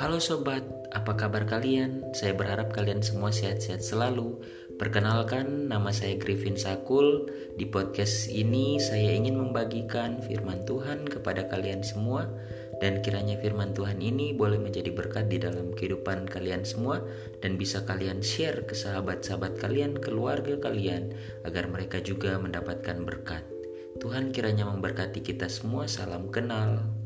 Halo sobat, apa kabar kalian? Saya berharap kalian semua sehat-sehat selalu. Perkenalkan, nama saya Griffin Sakul. Di podcast ini saya ingin membagikan firman Tuhan kepada kalian semua dan kiranya firman Tuhan ini boleh menjadi berkat di dalam kehidupan kalian semua dan bisa kalian share ke sahabat-sahabat kalian, keluarga kalian agar mereka juga mendapatkan berkat. Tuhan kiranya memberkati kita semua. Salam kenal.